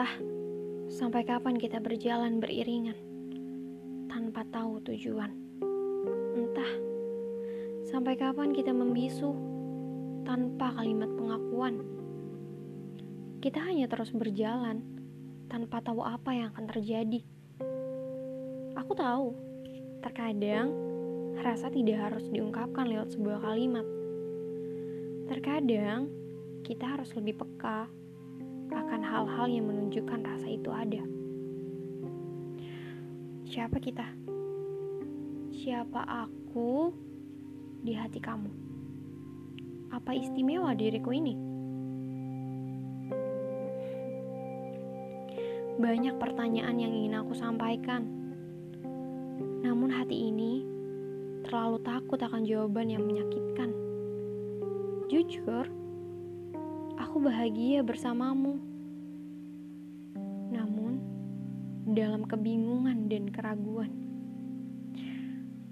Entah sampai kapan kita berjalan beriringan tanpa tahu tujuan. Entah sampai kapan kita membisu tanpa kalimat pengakuan. Kita hanya terus berjalan tanpa tahu apa yang akan terjadi. Aku tahu, terkadang rasa tidak harus diungkapkan lewat sebuah kalimat. Terkadang kita harus lebih peka akan hal-hal yang menunjukkan rasa itu ada. Siapa kita? Siapa aku di hati kamu? Apa istimewa diriku ini? Banyak pertanyaan yang ingin aku sampaikan. Namun hati ini terlalu takut akan jawaban yang menyakitkan. Jujur, aku bahagia bersamamu. Namun, dalam kebingungan dan keraguan.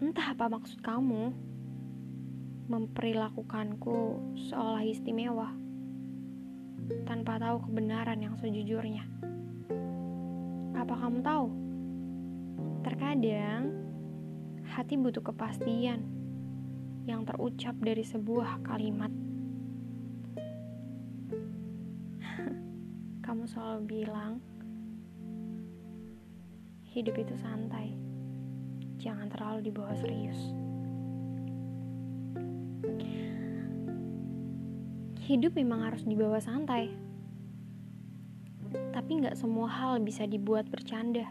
Entah apa maksud kamu memperlakukanku seolah istimewa tanpa tahu kebenaran yang sejujurnya. Apa kamu tahu? Terkadang hati butuh kepastian yang terucap dari sebuah kalimat. Kamu selalu bilang hidup itu santai. Jangan terlalu dibawa serius. Hidup memang harus dibawa santai. Tapi nggak semua hal bisa dibuat bercanda.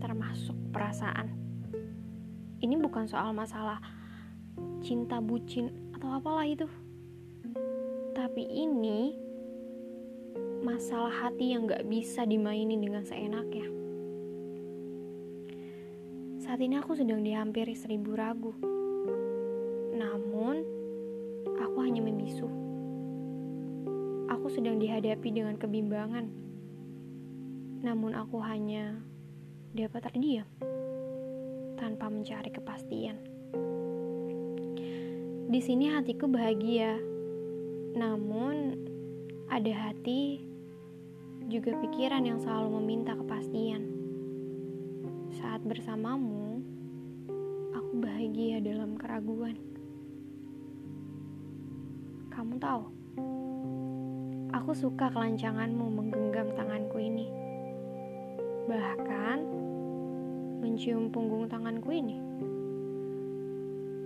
Termasuk perasaan. Ini bukan soal masalah cinta bucin atau apalah itu. Tapi ini masalah hati yang gak bisa dimainin dengan seenaknya. Saat ini aku sedang dihampiri seribu ragu. Namun, aku hanya membisu. Aku sedang dihadapi dengan kebimbangan. Namun aku hanya dapat terdiam tanpa mencari kepastian. Di sini hatiku bahagia. Namun ada hati juga pikiran yang selalu meminta kepastian. Saat bersamamu, aku bahagia dalam keraguan. Kamu tahu, aku suka kelancanganmu menggenggam tanganku ini. Bahkan, mencium punggung tanganku ini.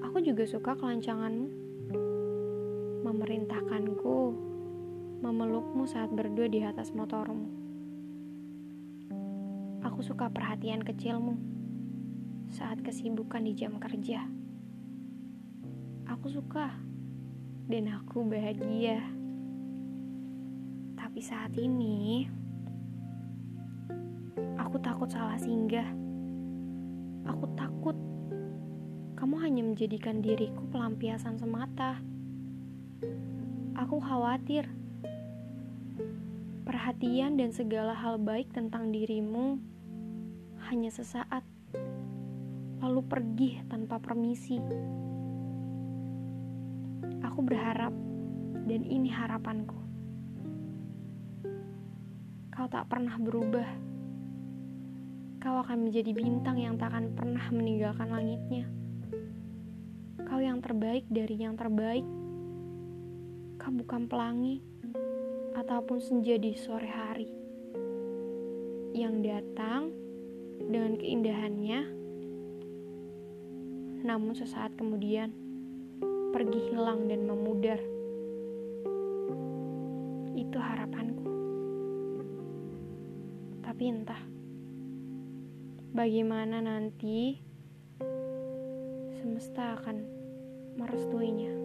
Aku juga suka kelancanganmu memerintahkanku memelukmu saat berdua di atas motormu. Aku suka perhatian kecilmu saat kesibukan di jam kerja. Aku suka dan aku bahagia. Tapi saat ini aku takut salah singgah. Aku takut kamu hanya menjadikan diriku pelampiasan semata. Aku khawatir perhatian dan segala hal baik tentang dirimu hanya sesaat, lalu pergi tanpa permisi. Aku berharap, dan ini harapanku. Kau tak pernah berubah. Kau akan menjadi bintang yang tak akan pernah meninggalkan langitnya. Kau yang terbaik dari yang terbaik. Kau bukan pelangi ataupun senja di sore hari yang datang dengan keindahannya, namun sesaat kemudian pergi hilang dan memudar. Itu harapanku. Tapi entah bagaimana nanti semesta akan merestuinya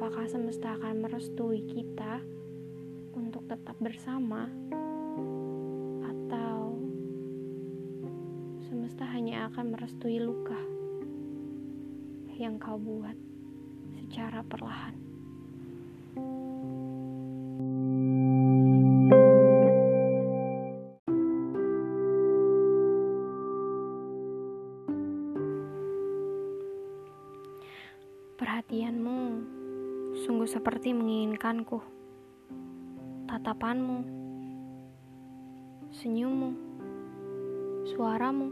apakah semesta akan merestui kita untuk tetap bersama atau semesta hanya akan merestui luka yang kau buat secara perlahan. Perhatianmu sungguh seperti menginginkanku. tatapanmu, senyummu, suaramu,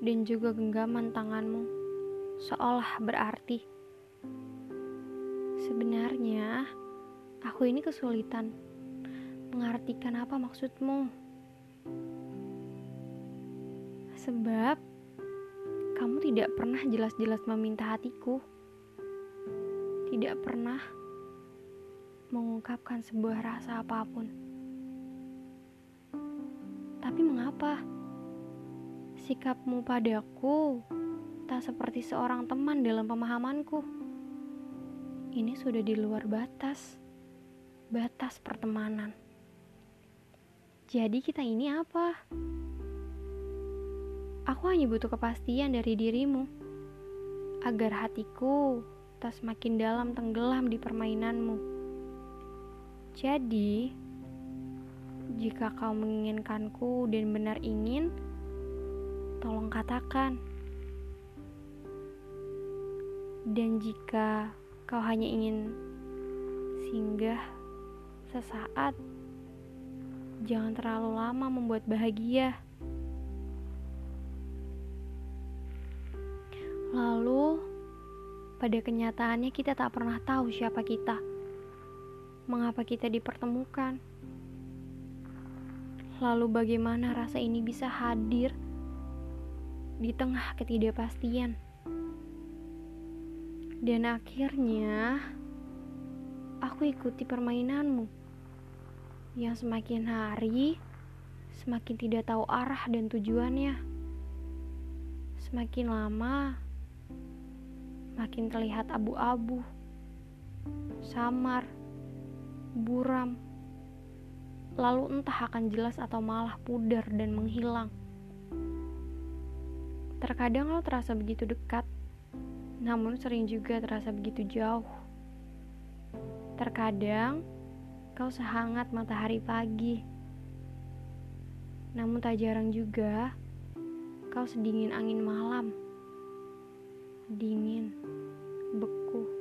dan juga genggaman tanganmu seolah berarti. Sebenarnya, aku ini kesulitan mengartikan apa maksudmu. Sebab kamu tidak pernah jelas-jelas meminta hatiku. Tidak pernah mengungkapkan sebuah rasa apa pun. Tapi mengapa sikapmu padaku tak seperti seorang teman dalam pemahamanku? Ini sudah di luar batas, batas pertemanan. Jadi kita ini apa? Aku hanya butuh kepastian dari dirimu agar hatiku tak semakin dalam tenggelam di permainanmu. Jadi, jika kau menginginkanku dan benar ingin, tolong katakan. Dan jika kau hanya ingin singgah sesaat, jangan terlalu lama membuat bahagia. Pada kenyataannya kita tak pernah tahu siapa kita. Mengapa kita dipertemukan? Lalu bagaimana rasa ini bisa hadir di tengah ketidakpastian? Dan akhirnya, aku ikuti permainanmu yang semakin hari semakin tidak tahu arah dan tujuannya. Semakin lama, makin terlihat abu-abu, samar, buram, lalu entah akan jelas atau malah pudar dan menghilang. Terkadang kau terasa begitu dekat, namun sering juga terasa begitu jauh. Terkadang kau sehangat matahari pagi, namun tak jarang juga kau sedingin angin malam dingin, beku.